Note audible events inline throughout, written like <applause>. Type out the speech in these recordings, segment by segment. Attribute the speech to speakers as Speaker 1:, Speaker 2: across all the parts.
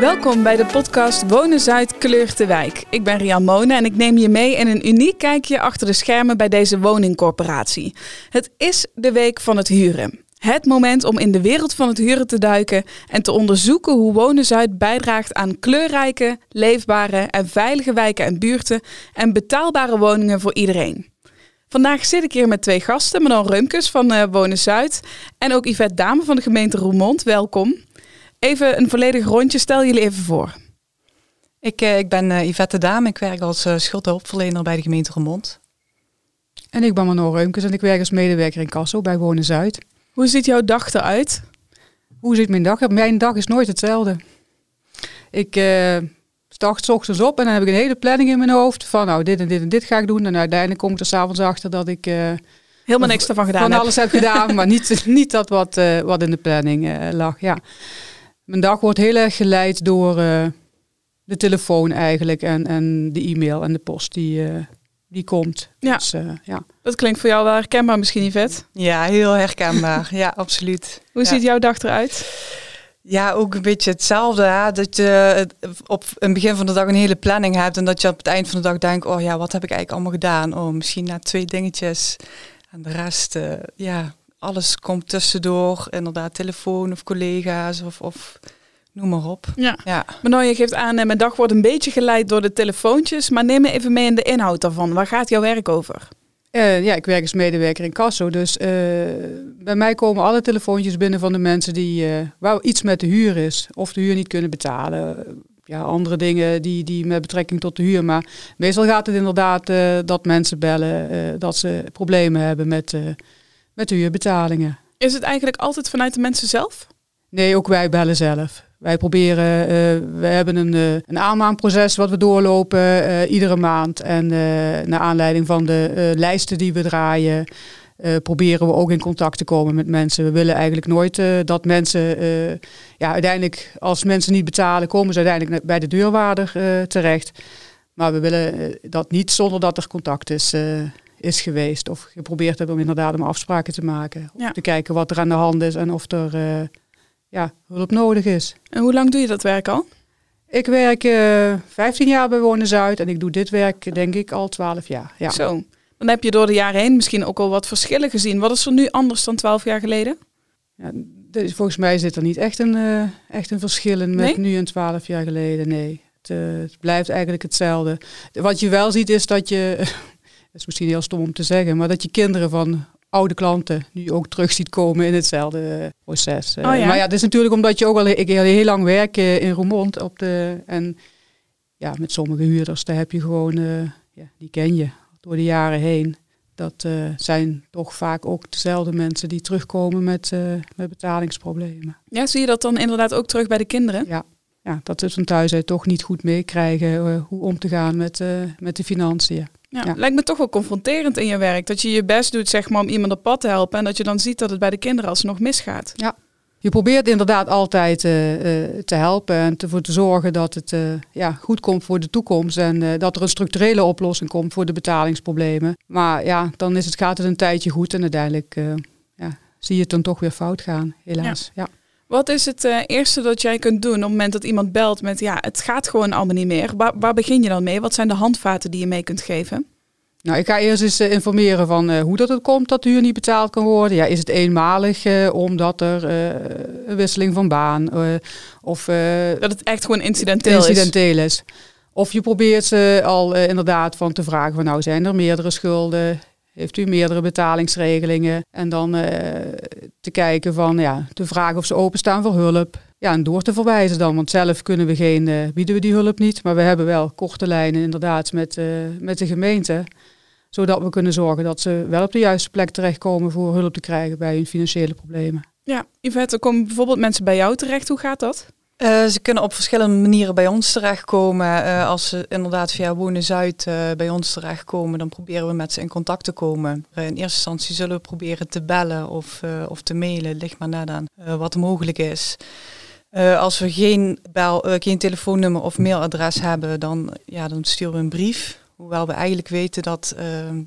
Speaker 1: Welkom bij de podcast Wonen Zuid kleurt de wijk. Ik ben Rian Mone en ik neem je mee in een uniek kijkje achter de schermen bij deze woningcorporatie. Het is de week van het huren. Het moment om in de wereld van het huren te duiken en te onderzoeken hoe Wonen Zuid bijdraagt aan kleurrijke, leefbare en veilige wijken en buurten en betaalbare woningen voor iedereen. Vandaag zit ik hier met twee gasten, Manon Reumkes van uh, Wonen Zuid en ook Yvette Dame van de gemeente Roermond. Welkom. Even een volledig rondje, stel jullie even voor.
Speaker 2: Ik, eh, ik ben uh, Yvette Dame, ik werk als uh, schuldhulpverlener bij de gemeente Roermond.
Speaker 3: En ik ben Manon Reumkes en ik werk als medewerker in Kasso bij Wonen Zuid.
Speaker 1: Hoe ziet jouw dag eruit?
Speaker 3: Hoe ziet mijn dag? Mijn dag is nooit hetzelfde. Ik s ochtends op en dan heb ik een hele planning in mijn hoofd van nou dit en dit en dit ga ik doen. En uiteindelijk kom ik er s'avonds achter dat ik uh,
Speaker 1: helemaal niks ervan gedaan
Speaker 3: van
Speaker 1: heb.
Speaker 3: alles heb gedaan, maar niet, <laughs> niet dat wat, uh, wat in de planning lag. Ja. Mijn dag wordt heel erg geleid door de telefoon eigenlijk en, en de e-mail en de post die, die komt.
Speaker 1: Ja.
Speaker 3: Dus, uh, ja.
Speaker 1: Dat klinkt voor jou wel herkenbaar misschien, Yvette?
Speaker 2: Ja, heel herkenbaar. ja, absoluut.
Speaker 1: Hoe
Speaker 2: ja.
Speaker 1: ziet jouw dag eruit?
Speaker 2: Ja, ook een beetje hetzelfde. Hè? Dat je op een begin van de dag een hele planning hebt en dat je op het eind van de dag denkt, oh ja, wat heb ik eigenlijk allemaal gedaan? Oh, misschien na twee dingetjes. En de rest, uh, ja, alles komt tussendoor. Inderdaad, telefoon of collega's of... of Noem maar op.
Speaker 1: Ja. ja. Maar je geeft aan, mijn dag wordt een beetje geleid door de telefoontjes. Maar neem me even mee in de inhoud daarvan. Waar gaat jouw werk over?
Speaker 3: Uh, ja, ik werk als medewerker in Casso. Dus uh, bij mij komen alle telefoontjes binnen van de mensen die uh, waar iets met de huur is. Of de huur niet kunnen betalen. Ja, andere dingen die, die met betrekking tot de huur. Maar meestal gaat het inderdaad dat mensen bellen dat ze problemen hebben met, met de huurbetalingen.
Speaker 1: Is het eigenlijk altijd vanuit de mensen zelf?
Speaker 3: Nee, ook wij bellen zelf. Wij proberen, uh, we hebben een, uh, een aanmaanproces wat we doorlopen uh, iedere maand. En naar aanleiding van de lijsten die we draaien, proberen we ook in contact te komen met mensen. We willen eigenlijk nooit dat mensen, ja, uiteindelijk als mensen niet betalen, komen ze uiteindelijk bij de deurwaarder terecht. Maar we willen dat niet zonder dat er contact is is geweest. Of geprobeerd hebben om inderdaad om afspraken te maken. Om
Speaker 1: ja.
Speaker 3: te kijken wat er aan de hand is en of er uh, ja, hulp nodig is.
Speaker 1: En hoe lang doe je dat werk al?
Speaker 3: Ik werk uh, 15 jaar bij Wonen Zuid en ik doe dit werk denk ik al 12 jaar. Ja.
Speaker 1: Zo. Dan heb je door de jaren heen misschien ook al wat verschillen gezien. Wat is er nu anders dan 12 jaar geleden?
Speaker 3: Ja, dus volgens mij zit er niet echt een, uh, echt een verschil in met
Speaker 1: nee?
Speaker 3: nu en 12 jaar geleden. Nee, het, uh, het, blijft eigenlijk hetzelfde. Wat je wel ziet is dat je, <laughs> dat is misschien heel stom om te zeggen, maar dat je kinderen van oude klanten nu ook terug ziet komen in hetzelfde proces.
Speaker 1: Oh, ja.
Speaker 3: Maar ja, het is natuurlijk omdat je ook al ik heel, lang werk in Roermond op de en ja, met sommige huurders, daar heb je gewoon, ja, die ken je door de jaren heen. Dat uh, zijn toch vaak ook dezelfde mensen die terugkomen met, uh, met betalingsproblemen.
Speaker 1: Ja, zie je dat dan inderdaad ook terug bij de kinderen?
Speaker 3: Ja, ja dat ze van thuis uit toch niet goed meekrijgen hoe om te gaan met, met de financiën.
Speaker 1: Ja, ja, lijkt me toch wel confronterend in je werk. Dat je je best doet zeg maar, om iemand op pad te helpen. En dat je dan ziet dat het bij de kinderen alsnog misgaat.
Speaker 3: Ja, je probeert inderdaad altijd uh, uh, te helpen en ervoor te zorgen dat het uh, ja, goed komt voor de toekomst. En dat er een structurele oplossing komt voor de betalingsproblemen. Maar ja, dan is het, gaat het een tijdje goed en uiteindelijk ja, zie je het dan toch weer fout gaan, helaas. Ja.
Speaker 1: ja. Wat is het uh, eerste dat jij kunt doen op het moment dat iemand belt met ja, het gaat gewoon allemaal niet meer? Waar, waar begin je dan mee? Wat zijn de handvaten die je mee kunt geven?
Speaker 3: Nou, ik ga eerst eens uh, informeren van uh, hoe dat het komt dat de huur niet betaald kan worden. Ja, is het eenmalig omdat er een wisseling van baan of
Speaker 1: dat het echt gewoon incidenteel,
Speaker 3: incidenteel is. is. Of je probeert ze al inderdaad van te vragen van nou zijn er meerdere schulden, heeft u meerdere betalingsregelingen. En dan uh, te kijken van, ja, te vragen of ze openstaan voor hulp. Ja, en door te verwijzen dan. Want zelf kunnen we geen, uh, bieden we die hulp niet. Maar we hebben wel korte lijnen inderdaad met, uh, met de gemeente. Zodat we kunnen zorgen dat ze wel op de juiste plek terechtkomen voor hulp te krijgen bij hun financiële problemen.
Speaker 1: Ja, Yvette, er komen bijvoorbeeld mensen bij jou terecht. Hoe gaat dat?
Speaker 2: Uh, ze kunnen op verschillende manieren bij ons terechtkomen. Uh, als ze inderdaad via Wonen Zuid uh, bij ons terechtkomen, dan proberen we met ze in contact te komen. in eerste instantie zullen we proberen te bellen of, of te mailen, ligt maar net aan wat mogelijk is. als we geen, bel, geen telefoonnummer of mailadres hebben, dan, ja, dan sturen we een brief. Hoewel we eigenlijk weten dat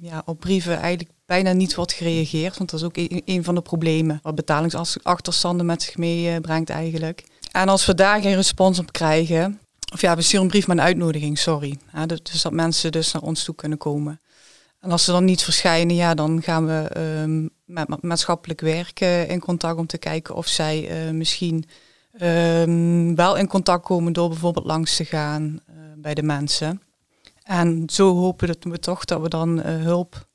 Speaker 2: ja, op brieven eigenlijk bijna niet wordt gereageerd. Want dat is ook een, een van de problemen wat betalingsachterstanden met zich meebrengt eigenlijk. En als we daar geen respons op krijgen, of ja, we sturen een brief met een uitnodiging, sorry. Dus dat mensen dus naar ons toe kunnen komen. En als ze dan niet verschijnen, ja, dan gaan we um, met maatschappelijk werken in contact om te kijken of zij uh, misschien um, wel in contact komen door bijvoorbeeld langs te gaan uh, bij de mensen. En zo hopen we toch dat we dan uh, hulp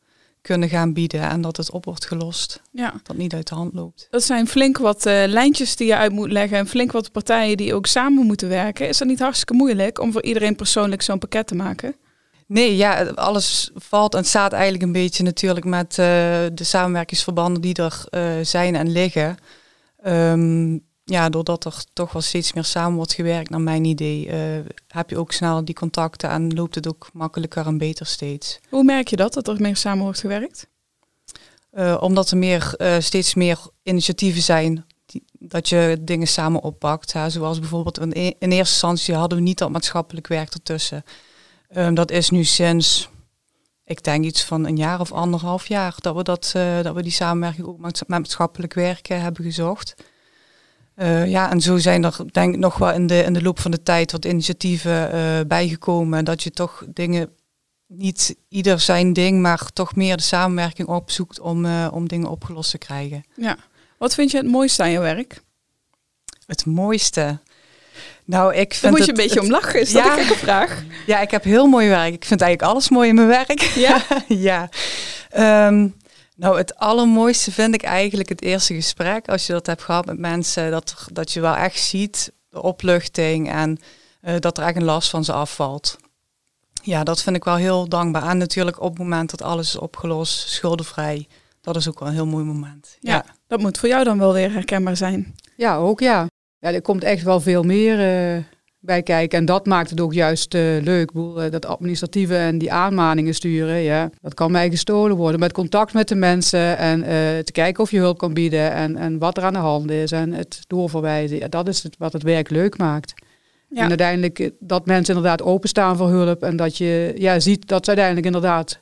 Speaker 2: kunnen gaan bieden en dat het op wordt gelost. Ja. Dat niet uit de hand loopt.
Speaker 1: Dat zijn flink wat uh, lijntjes die je uit moet leggen en flink wat partijen die ook samen moeten werken. Is dat niet hartstikke moeilijk om voor iedereen persoonlijk zo'n pakket te maken?
Speaker 2: Nee, ja, alles valt en staat eigenlijk een beetje natuurlijk met uh, de samenwerkingsverbanden die er uh, zijn en liggen. Um, ja, doordat er toch wel steeds meer samen wordt gewerkt, naar mijn idee, uh, heb je ook snel die contacten en loopt het ook makkelijker en beter steeds.
Speaker 1: Hoe merk je dat, dat er meer samen wordt gewerkt?
Speaker 2: Uh, omdat er meer, uh, steeds meer initiatieven zijn die, dat je dingen samen oppakt. Hè. Zoals bijvoorbeeld in, in, eerste instantie hadden we niet dat maatschappelijk werk ertussen. Um, dat is nu sinds, ik denk iets van een jaar of anderhalf jaar, dat we, dat, dat we die samenwerking ook met maatschappelijk werken hebben gezocht. Uh, ja, en zo zijn er denk ik nog wel in de, in de loop van de tijd wat initiatieven uh, bijgekomen. Dat je toch dingen, niet ieder zijn ding, maar toch meer de samenwerking opzoekt om, uh, om dingen opgelost te krijgen.
Speaker 1: Ja. Wat vind je het mooiste aan je werk?
Speaker 2: Het mooiste? Nou, ik vind
Speaker 1: Daar moet
Speaker 2: je
Speaker 1: een beetje om lachen, is dat ja, een gekke vraag?
Speaker 2: Ja, ik heb heel mooi werk. Ik vind eigenlijk alles mooi in mijn werk.
Speaker 1: Ja? <laughs>
Speaker 2: ja. Um, nou, het allermooiste vind ik eigenlijk het eerste gesprek. Als je dat hebt gehad met mensen, dat, dat je wel echt ziet de opluchting en uh, dat er echt een last van ze afvalt. Ja, dat vind ik wel heel dankbaar. En natuurlijk op het moment dat alles is opgelost, schuldenvrij. Dat is ook wel een heel mooi moment.
Speaker 1: Ja, ja. dat moet voor jou dan wel weer herkenbaar zijn.
Speaker 3: Ja, ook ja. Ja, er komt echt wel veel meer uh, bij kijken. En dat maakt het ook juist uh, leuk. Boel, uh, dat administratieve en die aanmaningen sturen, ja, dat kan mij gestolen worden. Met contact met de mensen en uh, te kijken of je hulp kan bieden en, en wat er aan de hand is en het doorverwijzen. Ja, dat is het, wat het werk leuk maakt. Ja. En uiteindelijk dat mensen inderdaad openstaan voor hulp en dat je ja, ziet dat ze uiteindelijk inderdaad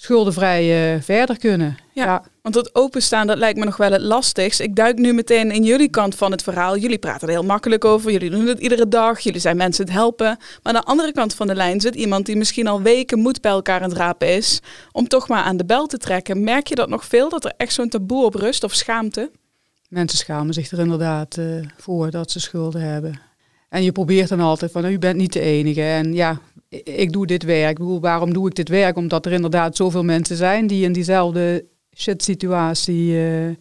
Speaker 3: schuldenvrij uh, verder kunnen.
Speaker 1: Ja, ja, want dat openstaan, dat lijkt me nog wel het lastigst. Ik duik nu meteen in jullie kant van het verhaal. Jullie praten er heel makkelijk over, jullie doen het iedere dag, jullie zijn mensen het helpen. Maar aan de andere kant van de lijn zit iemand die misschien al weken moed bij elkaar aan het rapen is, om toch maar aan de bel te trekken. Merk je dat nog veel, dat er echt zo'n taboe op rust of schaamte?
Speaker 3: Mensen schamen zich er inderdaad uh, voor dat ze schulden hebben. En je probeert dan altijd van, nou, u bent niet de enige. En ja, ik doe dit werk. Ik bedoel, waarom doe ik dit werk? Omdat er inderdaad zoveel mensen zijn die in diezelfde shit-situatie uh,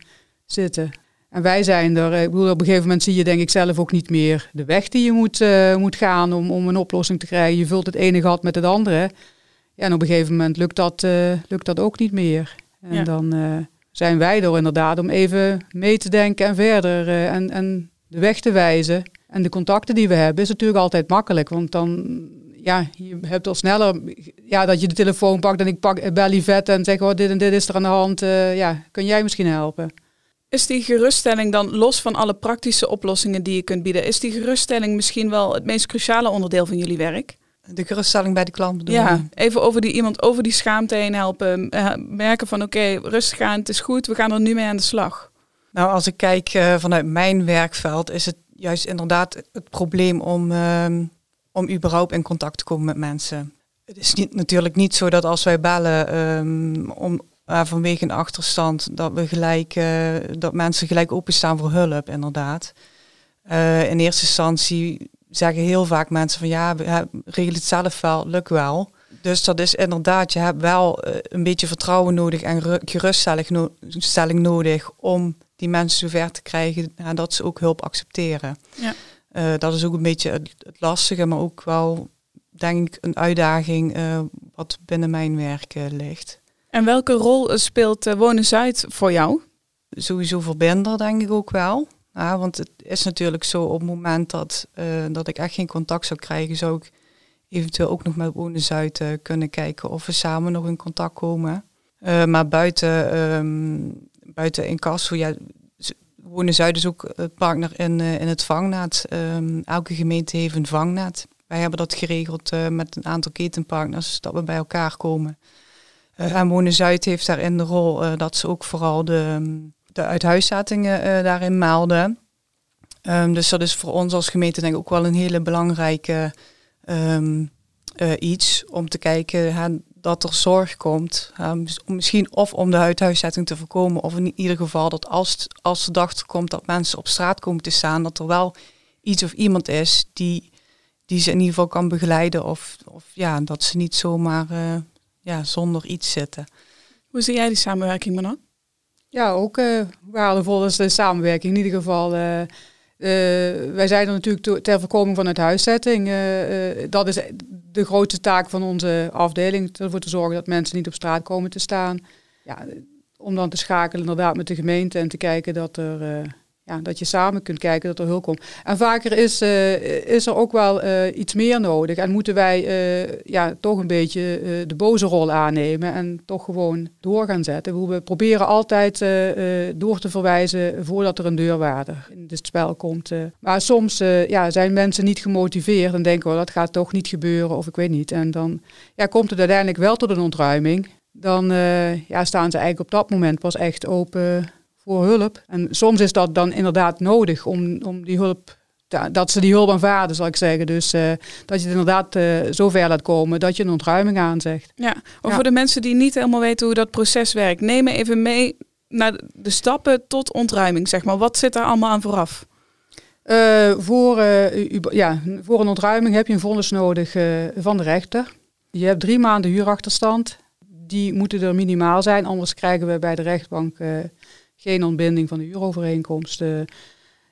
Speaker 3: zitten. En wij zijn er, ik bedoel, op een gegeven moment zie je denk ik zelf ook niet meer de weg die je moet, uh, moet gaan om, om een oplossing te krijgen. Je vult het ene gat met het andere. Ja, en op een gegeven moment lukt dat, uh, lukt dat ook niet meer. En ja. dan zijn wij er inderdaad om even mee te denken en verder en, en de weg te wijzen. En de contacten die we hebben is natuurlijk altijd makkelijk, want dan ja, je hebt al sneller ja, dat je de telefoon pakt en ik pak bel Yvette en zeg, oh, dit en dit is er aan de hand. Uh, ja, kun jij misschien helpen?
Speaker 1: Is die geruststelling dan, los van alle praktische oplossingen die je kunt bieden, is die geruststelling misschien wel het meest cruciale onderdeel van jullie werk?
Speaker 2: De geruststelling bij de klant bedoel
Speaker 1: Ja, even over die iemand over die schaamte heen helpen. Uh, merken van oké, okay, rustig aan, het is goed, we gaan er nu mee aan de slag.
Speaker 2: Nou, als ik kijk uh, vanuit mijn werkveld, is het juist inderdaad het probleem om ehm, om überhaupt in contact te komen met mensen. Het is niet, natuurlijk niet zo dat als wij bellen um, om, uh, vanwege een achterstand, dat, we gelijk, uh, dat mensen gelijk openstaan voor hulp, inderdaad. Uh, in eerste instantie zeggen heel vaak mensen van ja, we regelen het zelf wel, lukt wel. Dus dat is inderdaad, je hebt wel een beetje vertrouwen nodig en geruststelling nodig om die mensen zover te krijgen dat ze ook hulp accepteren. Ja. Uh, dat is ook een beetje het, het, lastige, maar ook wel, denk ik, een uitdaging uh, wat binnen mijn werk uh, ligt.
Speaker 1: En welke rol speelt Wonen Zuid voor jou?
Speaker 2: Sowieso verbinder, denk ik ook wel. Ja, want het is natuurlijk zo, op het moment dat, dat ik echt geen contact zou krijgen, zou ik eventueel ook nog met Wonen Zuid kunnen kijken of we samen nog in contact komen. maar buiten, um, buiten incasso, ja, Wonen Zuid is ook partner in, uh, in het vangnet. Um, elke gemeente heeft een vangnet. Wij hebben dat geregeld uh, met een aantal ketenpartners, dat we bij elkaar komen. En Wonen Zuid heeft daarin de rol dat ze ook vooral de, de daarin melden. Um, dus dat is voor ons als gemeente denk ik ook wel een hele belangrijke um, iets om te kijken dat er zorg komt. Um, misschien of om de uithuiszetting te voorkomen, of in ieder geval dat als, als de dag komt dat mensen op straat komen te staan, dat er wel iets of iemand is die, die ze in ieder geval kan begeleiden. Of, of ja, dat ze niet zomaar uh, ja, zonder iets zitten.
Speaker 1: Hoe zie jij die samenwerking, Manon?
Speaker 3: Ja, ook uh, waardevol is de samenwerking. In ieder geval uh, wij zijn er natuurlijk ter voorkoming van het huiszetting. Uh, uh, dat is de grootste taak van onze afdeling. Ervoor te zorgen dat mensen niet op straat komen te staan. Ja, om dan te schakelen inderdaad met de gemeente en te kijken dat er ja, dat je samen kunt kijken dat er hulp komt. En vaker is, uh, is er ook wel uh, iets meer nodig. En moeten wij uh, ja, toch een beetje de boze rol aannemen en toch gewoon door gaan zetten. We proberen altijd door te verwijzen voordat er een deurwaarder in het spel komt. Maar soms ja, zijn mensen niet gemotiveerd en denken, oh, dat gaat toch niet gebeuren of ik weet niet. En dan ja, komt het uiteindelijk wel tot een ontruiming. Dan ja, staan ze eigenlijk op dat moment pas echt open voor hulp. En soms is dat dan inderdaad nodig om, om die hulp, dat ze die hulp aanvaarden, zal ik zeggen. Dus uh, dat je het inderdaad uh, zo ver laat komen dat je een ontruiming aanzegt.
Speaker 1: Ja, maar voor de mensen die niet helemaal weten hoe dat proces werkt, neem me even mee naar de stappen tot ontruiming, zeg maar. Wat zit daar allemaal aan vooraf?
Speaker 3: Uh, voor, ja, voor een ontruiming heb je een vonnis nodig van de rechter. Je hebt drie maanden huurachterstand. Die moeten er minimaal zijn, anders krijgen we bij de rechtbank geen ontbinding van de huurovereenkomst. Uh,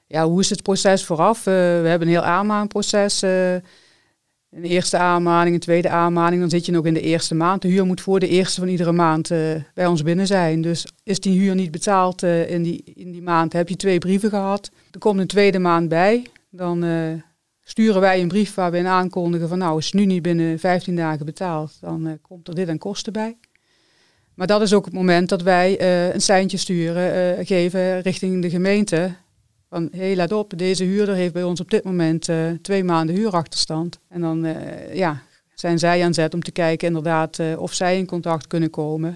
Speaker 3: ja, hoe is het proces vooraf? Uh, we hebben een heel aanmaanproces. Uh, een eerste aanmaning, een tweede aanmaning. Dan zit je nog in de eerste maand. De huur moet voor de eerste van iedere maand bij ons binnen zijn. Dus is die huur niet betaald in, die, in die maand, heb je twee brieven gehad. Er komt een tweede maand bij. Dan sturen wij een brief waar we aankondigen van nou, is nu niet binnen 15 dagen betaald, dan komt er dit aan kosten bij. Maar dat is ook het moment dat wij uh, een seintje sturen, uh, geven richting de gemeente. Van hé, hey, let op, deze huurder heeft bij ons op dit moment uh, twee maanden huurachterstand. En dan ja, zijn zij aan zet om te kijken inderdaad of zij in contact kunnen komen.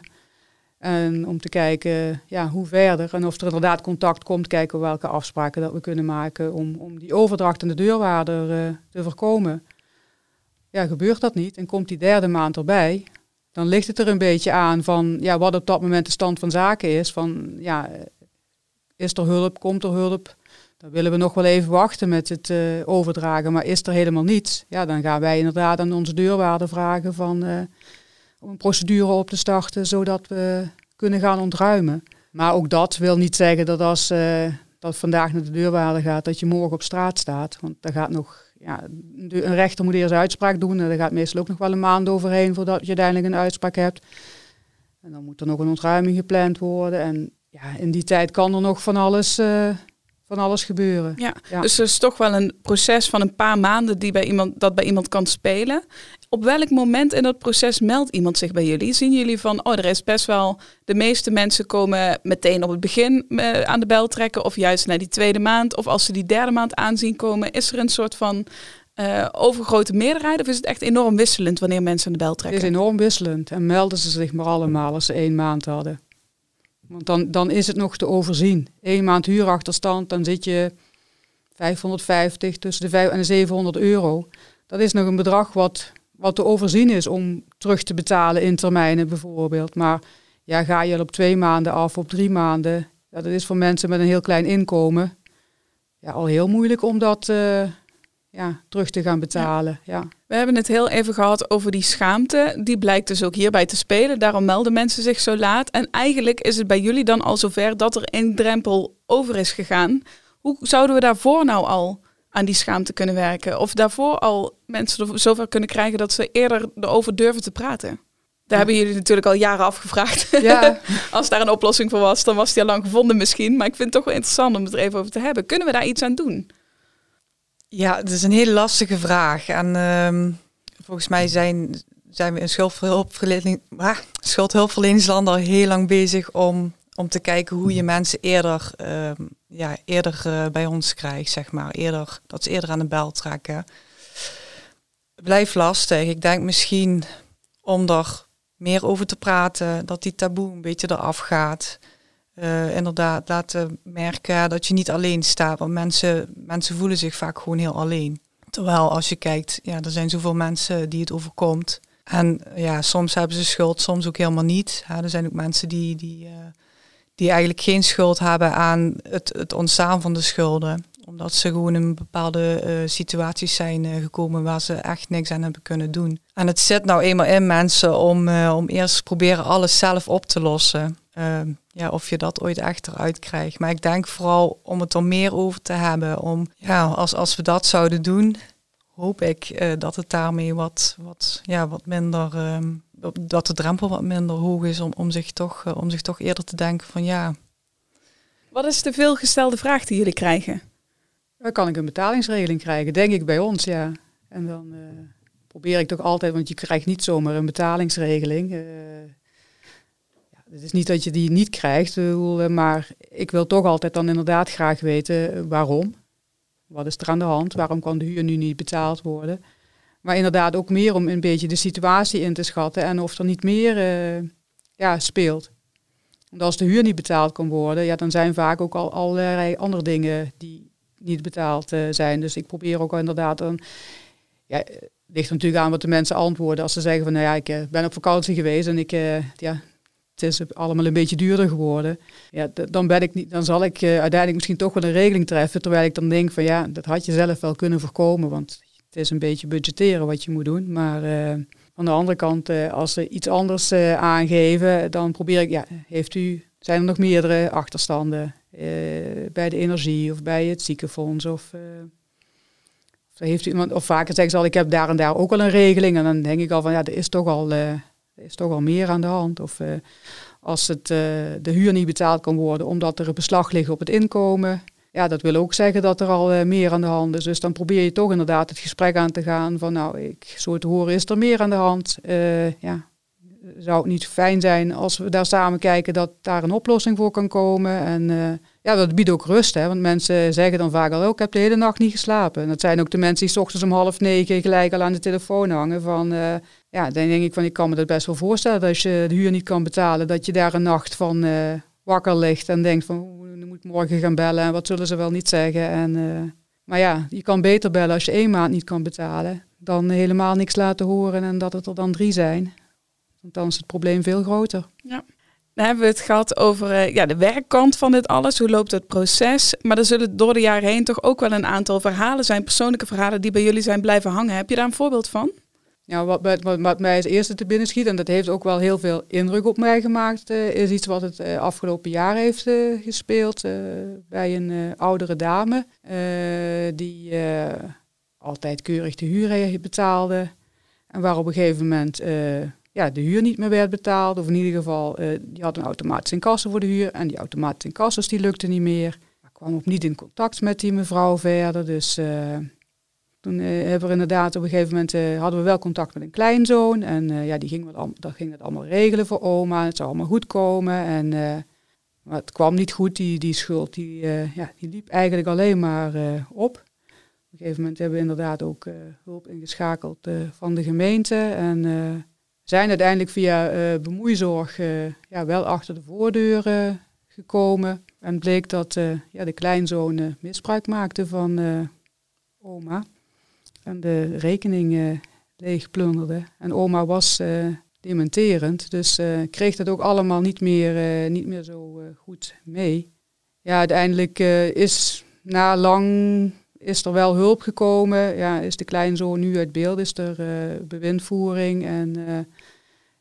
Speaker 3: En om te kijken ja, hoe verder en of er inderdaad contact komt, kijken welke afspraken dat we kunnen maken om, om die overdracht aan de deurwaarder te voorkomen. Ja, gebeurt dat niet en komt die derde maand erbij, dan ligt het er een beetje aan van ja, wat op dat moment de stand van zaken is. Van ja, is er hulp, komt er hulp? Dan willen we nog wel even wachten met het uh, overdragen, maar is er helemaal niets? Ja, dan gaan wij inderdaad aan onze deurwaarder vragen van, uh, om een procedure op te starten, zodat we kunnen gaan ontruimen. Maar ook dat wil niet zeggen dat als uh, dat vandaag naar de deurwaarder gaat, dat je morgen op straat staat. Want daar gaat nog ja, een rechter moet eerst uitspraak doen. En daar gaat meestal ook nog wel een maand overheen voordat je uiteindelijk een uitspraak hebt. En dan moet er nog een ontruiming gepland worden. En ja, in die tijd kan er nog van alles, uh, van alles gebeuren.
Speaker 1: Ja, dus er is toch wel een proces van een paar maanden die bij iemand, dat bij iemand kan spelen. Op welk moment in dat proces meldt iemand zich bij jullie? Zien jullie van, oh, er is best wel, de meeste mensen komen meteen op het begin uh, aan de bel trekken, of juist naar die tweede maand, of als ze die derde maand aanzien komen, is er een soort van uh, overgrote meerderheid, of is het echt enorm wisselend wanneer mensen aan de bel trekken?
Speaker 3: Het is enorm wisselend en melden ze zich maar allemaal als ze één maand hadden. Want dan, dan is het nog te overzien. Eén maand huurachterstand, dan zit je 550 tussen de 5 en de 700 euro. Dat is nog een bedrag wat wat te overzien is om terug te betalen in termijnen bijvoorbeeld. Maar ja, ga je op twee maanden af, op drie maanden, dat is voor mensen met een heel klein inkomen ja, al heel moeilijk om dat uh, ja, terug te gaan betalen. Ja.
Speaker 1: We hebben het heel even gehad over die schaamte. Die blijkt dus ook hierbij te spelen. Daarom melden mensen zich zo laat. En eigenlijk is het bij jullie dan al zover dat er een drempel over is gegaan. Hoe zouden we daarvoor nou al aan die schaamte kunnen werken. Of daarvoor al mensen er zover kunnen krijgen dat ze eerder erover durven te praten. Daar hebben jullie natuurlijk al jaren afgevraagd. Ja. <laughs> Als daar een oplossing voor was, dan was die al lang gevonden misschien. Maar ik vind het toch wel interessant om het er even over te hebben. Kunnen we daar iets aan doen?
Speaker 2: Ja, het is een hele lastige vraag. En uh, volgens mij zijn, zijn we in schuldhulpverlening, ah, schuldhulpverleningsland al heel lang bezig om om te kijken hoe je mensen eerder, ehm, ja, eerder uh, bij ons krijgt, zeg maar. Eerder, dat ze eerder aan de bel trekken. Blijft lastig. Ik denk misschien om er meer over te praten, dat die taboe een beetje eraf gaat. Uh, inderdaad, laten merken dat je niet alleen staat, want mensen, mensen voelen zich vaak gewoon heel alleen. Terwijl als je kijkt, ja, er zijn zoveel mensen die het overkomt. En ja, soms hebben ze schuld, soms ook helemaal niet. Ja, er zijn ook mensen die, die, uh, die eigenlijk geen schuld hebben aan het, het ontstaan van de schulden omdat ze gewoon in bepaalde uh, situaties zijn gekomen waar ze echt niks aan hebben kunnen doen. En het zit nou eenmaal in mensen om, om eerst proberen alles zelf op te lossen. Ehm, ja, of je dat ooit echt eruit krijgt. Maar ik denk vooral om het er meer over te hebben. Om, ja, als, als we dat zouden doen, hoop ik dat het daarmee wat, wat, ja, wat minder, ehm, dat de drempel wat minder hoog is om, om, zich toch, om zich toch eerder te denken van ja.
Speaker 1: Wat is de veelgestelde vraag die jullie krijgen?
Speaker 3: Dan kan ik een betalingsregeling krijgen, denk ik bij ons, ja. En dan uh, probeer ik toch altijd, want je krijgt niet zomaar een betalingsregeling. Het is niet dat je die niet krijgt, maar ik wil toch altijd dan inderdaad graag weten waarom. Wat is er aan de hand? Waarom kan de huur nu niet betaald worden? Maar inderdaad ook meer om een beetje de situatie in te schatten en of er niet meer ja, speelt. Want als de huur niet betaald kan worden, ja, dan zijn vaak ook al allerlei andere dingen die niet betaald uh, zijn. Dus ik probeer ook inderdaad een. Ja, het ligt natuurlijk aan wat de mensen antwoorden. Als ze zeggen van nou ja, ik ben op vakantie geweest en ik, ja, het is allemaal een beetje duurder geworden. Ja, dan ben ik niet, dan zal ik uiteindelijk misschien toch wel een regeling treffen. Terwijl ik dan denk van ja, dat had je zelf wel kunnen voorkomen. Want het is een beetje budgetteren wat je moet doen. Maar aan de andere kant, als ze iets anders aangeven, dan probeer ik, ja, heeft u, zijn er nog meerdere achterstanden? Eh, bij de energie of bij het ziekenfonds. Of, uh, heeft iemand, of vaker zeggen ze al, ik heb daar en daar ook al een regeling. En dan denk ik al van, ja, er is toch al, uh, er is toch al meer aan de hand. Of als het, de huur niet betaald kan worden omdat er een beslag ligt op het inkomen. Ja, dat wil ook zeggen dat er al meer aan de hand is. Dus dan probeer je toch inderdaad het gesprek aan te gaan van, nou, ik, zo te horen is er meer aan de hand. ja, zou het niet fijn zijn als we daar samen kijken dat daar een oplossing voor kan komen. En ja, dat biedt ook rust, hè, want mensen zeggen dan vaak al, oh, ik heb de hele nacht niet geslapen. En dat zijn ook de mensen die s ochtends om half negen gelijk al aan de telefoon hangen van, uh, ja, dan denk ik van, ik kan me dat best wel voorstellen dat als je de huur niet kan betalen, dat je daar een nacht van uh, wakker ligt en denkt van, oh, moet morgen gaan bellen en wat zullen ze wel niet zeggen. En, maar ja, je kan beter bellen als je één maand niet kan betalen, dan helemaal niks laten horen en dat het er dan drie zijn. Want dan is het probleem veel groter.
Speaker 1: Ja. Dan hebben we het gehad over uh, ja, de werkkant van dit alles. Hoe loopt het proces? Maar er zullen door de jaren heen toch ook wel een aantal verhalen zijn, persoonlijke verhalen, die bij jullie zijn blijven hangen. Heb je daar een voorbeeld van?
Speaker 3: Ja, wat, wat, mij als eerste te binnen schiet, en dat heeft ook wel heel veel indruk op mij gemaakt, uh, is iets wat het uh, afgelopen jaar heeft gespeeld bij een oudere dame. die altijd keurig de huur betaalde. En waar op een gegeven moment ja, de huur niet meer werd betaald. Of in ieder geval, uh, die had een automatische incasso voor de huur. En die automatische incassos die lukte niet meer. Ik kwam ook niet in contact met die mevrouw verder. Dus uh, toen uh, hebben we inderdaad op een gegeven moment hadden we wel contact met een kleinzoon. En ja, die ging, dat ging het allemaal regelen voor oma. Het zou allemaal goed komen. En, maar het kwam niet goed. Die, die schuld die, ja, die liep eigenlijk alleen maar op. Op een gegeven moment hebben we inderdaad ook hulp ingeschakeld van de gemeente. En zijn uiteindelijk via uh, bemoeizorg uh, ja, wel achter de voordeur uh, gekomen. En bleek dat ja, de kleinzoon misbruik maakte van oma. En de rekening leeg plunderde. En oma was dementerend. Dus kreeg dat ook allemaal niet meer, niet meer zo goed mee. Ja, uiteindelijk is na lang is er wel hulp gekomen. Ja, is de kleinzoon nu uit beeld? Is er uh, bewindvoering en uh,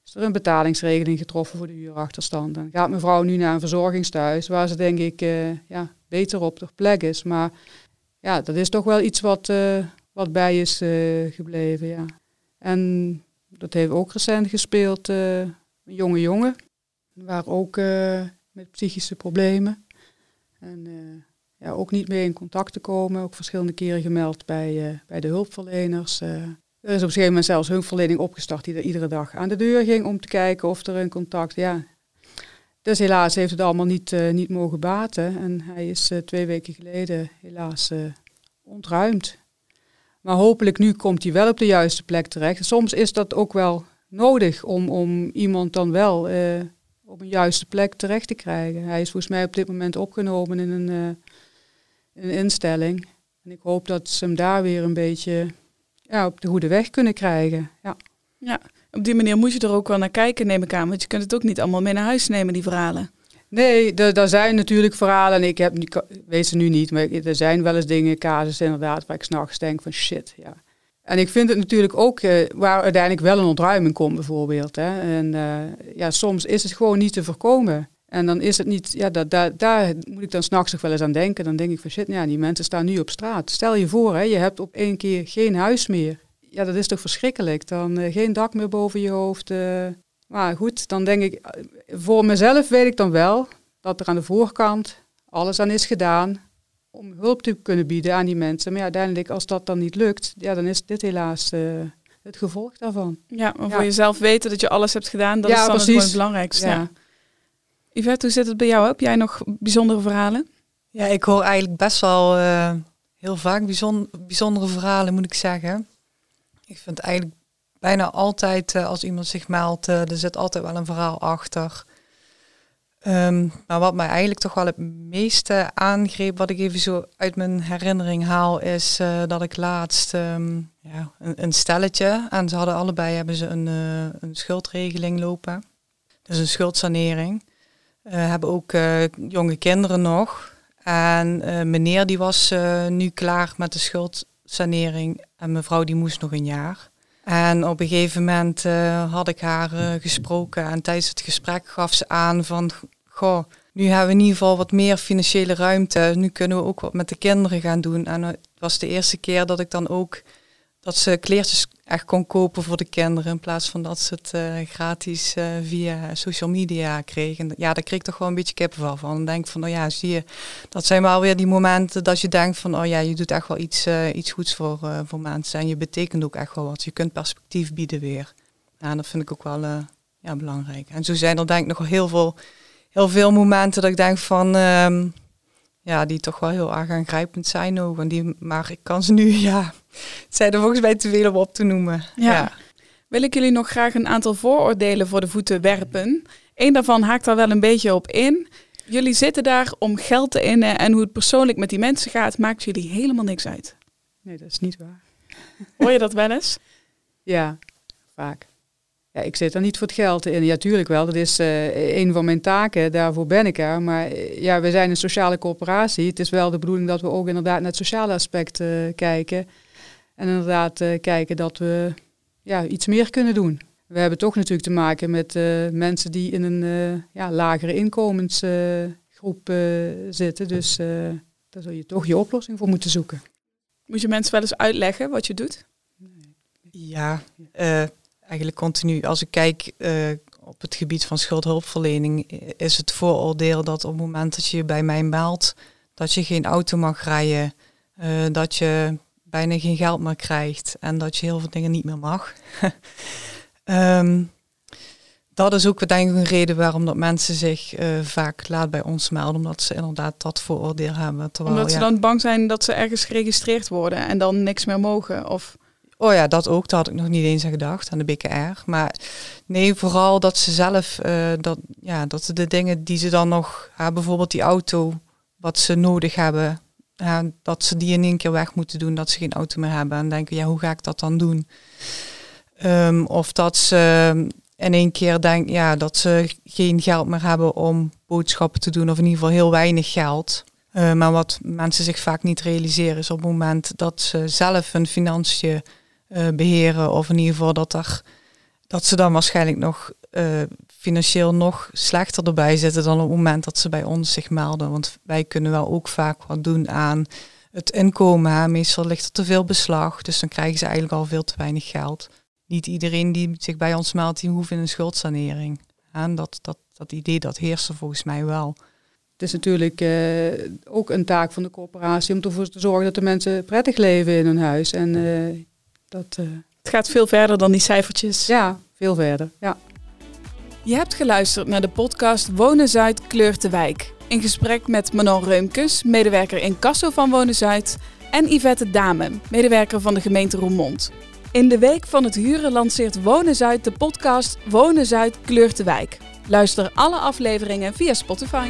Speaker 3: is er een betalingsregeling getroffen voor de huurachterstand? Dan gaat mevrouw nu naar een verzorgingstehuis waar ze denk ik uh, ja, beter op de plek is. Maar ja, dat is toch wel iets wat, wat bij is gebleven. Ja. En dat heeft ook recent gespeeld, een jonge jongen. Waar ook met psychische problemen. En ja, ook niet meer in contact te komen. Ook verschillende keren gemeld bij, uh, bij de hulpverleners. Uh, er is op een gegeven moment zelfs hulpverlening opgestart die er iedere dag aan de deur ging om te kijken of er een contact. Ja. Dus helaas heeft het allemaal niet, uh, niet mogen baten. En hij is twee weken geleden helaas ontruimd. Maar hopelijk nu komt hij wel op de juiste plek terecht. Soms is dat ook wel nodig om, om iemand dan wel eh, op een juiste plek terecht te krijgen. Hij is volgens mij op dit moment opgenomen in een, een instelling. En ik hoop dat ze hem daar weer een beetje ja, op de goede weg kunnen krijgen. Ja.
Speaker 1: ja, op die manier moet je er ook wel naar kijken, neem ik aan. Want je kunt het ook niet allemaal mee naar huis nemen, die verhalen.
Speaker 3: Nee, er zijn natuurlijk verhalen. En ik heb, weet ze nu niet, maar er zijn wel eens dingen, casus inderdaad, waar ik s'nachts denk van shit, ja. En ik vind het natuurlijk ook uh, waar uiteindelijk wel een ontruiming komt, bijvoorbeeld. Hè. En uh, ja, soms is het gewoon niet te voorkomen. En dan is het niet, ja, dat, daar, daar moet ik dan s'nachts nog wel eens aan denken. Dan denk ik van shit, ja, die mensen staan nu op straat. Stel je voor, hè, je hebt op één keer geen huis meer. Ja, dat is toch verschrikkelijk. Dan uh, geen dak meer boven je hoofd. maar goed, dan denk ik, voor mezelf weet ik dan wel dat er aan de voorkant alles aan is gedaan om hulp te kunnen bieden aan die mensen. Maar ja, uiteindelijk, als dat dan niet lukt, ja, dan is dit helaas uh, het gevolg daarvan.
Speaker 1: Ja, maar voor jezelf weten dat je alles hebt gedaan, dat is dan precies. het belangrijkste. Ja. Yvette, hoe zit het bij jou? Heb jij nog bijzondere verhalen?
Speaker 2: Ja, ik hoor eigenlijk best wel uh, heel vaak bijzonder, bijzondere verhalen, moet ik zeggen. Ik vind eigenlijk bijna altijd, uh, als iemand zich meldt, er zit altijd wel een verhaal achter. Um, maar wat mij eigenlijk toch wel het meeste aangreep, wat ik even zo uit mijn herinnering haal, is dat ik laatst um, ja, een, stelletje, en ze hadden allebei hebben ze een, een schuldregeling lopen. Dus een schuldsanering. Uh, hebben ook jonge kinderen nog. En meneer die was nu klaar met de schuldsanering en mevrouw die moest nog een jaar. En op een gegeven moment had ik haar gesproken en tijdens het gesprek gaf ze aan van, goh, nu hebben we in ieder geval wat meer financiële ruimte. Nu kunnen we ook wat met de kinderen gaan doen. En het was de eerste keer dat ik dan ook dat ze kleertjes echt kon kopen voor de kinderen in plaats van dat ze het uh, gratis uh, via social media kregen. Ja, daar kreeg ik toch wel een beetje kippenvel van. Dan denk ik van, nou ja, zie je, dat zijn wel weer die momenten dat je denkt van, oh ja, je doet echt wel iets, uh, iets goeds voor, voor mensen en je betekent ook echt wel wat. Je kunt perspectief bieden weer. Ja, dat vind ik ook wel ja, belangrijk. En zo zijn er denk ik nog heel veel, heel veel momenten dat ik denk van, um, ja, die toch wel heel erg aangrijpend zijn ook. En die, maar ik kan ze nu, <laughs> ja, het zijn er volgens mij te veel om op te noemen. Ja.
Speaker 1: Wil ik jullie nog graag een aantal vooroordelen voor de voeten werpen. Eén daarvan haakt daar wel een beetje op in. Jullie zitten daar om geld te innen en hoe het persoonlijk met die mensen gaat, maakt jullie helemaal niks uit.
Speaker 3: Nee, dat is niet waar.
Speaker 1: Hoor je dat wel eens?
Speaker 3: Ja, vaak. Ja, ik zit er niet voor het geld in. Ja, tuurlijk wel. Dat is uh, een van mijn taken. Daarvoor ben ik er. Maar uh, ja, we zijn een sociale coöperatie. Het is wel de bedoeling dat we ook inderdaad naar het sociale aspect uh, kijken. En inderdaad kijken dat we ja, iets meer kunnen doen. We hebben toch natuurlijk te maken met mensen die in een ja, lagere inkomensgroep zitten. Dus daar zul je toch je oplossing voor moeten zoeken.
Speaker 1: Moet je mensen wel eens uitleggen wat je doet?
Speaker 2: Ja, eigenlijk continu. Als ik kijk uh, op het gebied van schuldhulpverlening, is het vooroordeel dat op het moment dat je bij mij meldt, dat je geen auto mag rijden, uh, dat je bijna geen geld meer krijgt en dat je heel veel dingen niet meer mag. um, <laughs> dat is ook denk ik een reden waarom dat mensen zich uh, vaak laat bij ons melden, omdat ze inderdaad dat vooroordeel hebben.
Speaker 1: Terwijl, omdat ze ja, dan bang zijn dat ze ergens geregistreerd worden en dan niks meer mogen? Of...
Speaker 2: Oh ja, dat ook. Daar had ik nog niet eens aan gedacht, aan de BKR. Maar nee, vooral dat ze zelf, uh, dat, ja, dat ze de dingen die ze dan nog, uh, bijvoorbeeld die auto, wat ze nodig hebben, dat ze die in één keer weg moeten doen, dat ze geen auto meer hebben. En denken, ja, hoe ga ik dat dan doen? Um, of dat ze in één keer denken, ja, dat ze geen geld meer hebben om boodschappen te doen, of in ieder geval heel weinig geld. Uh, maar wat mensen zich vaak niet realiseren is op het moment dat ze zelf hun financiën uh, beheren. Of in ieder geval dat, er, dat ze dan waarschijnlijk nog uh, financieel nog slechter erbij zitten dan op het moment dat ze bij ons zich melden. Want wij kunnen wel ook vaak wat doen aan het inkomen. Hè. Meestal ligt er te veel beslag, dus dan krijgen ze eigenlijk al veel te weinig geld. Niet iedereen die zich bij ons meldt, die hoeft in een schuldsanering. En dat, dat, dat idee dat heerst er volgens mij wel.
Speaker 3: Het is natuurlijk uh, ook een taak van de corporatie om ervoor te zorgen dat de mensen prettig leven in hun huis. En uh, dat, uh...
Speaker 1: Het gaat veel verder dan die cijfertjes.
Speaker 3: Ja, veel verder. Ja.
Speaker 1: Je hebt geluisterd naar de podcast Wonen Zuid kleurt de wijk. In gesprek met Manon Reumkes, medewerker in Kasso van Wonen Zuid. En Yvette Dame, medewerker van de gemeente Roermond. In de week van het huren lanceert Wonen Zuid de podcast Wonen Zuid kleurt de wijk. Luister alle afleveringen via Spotify.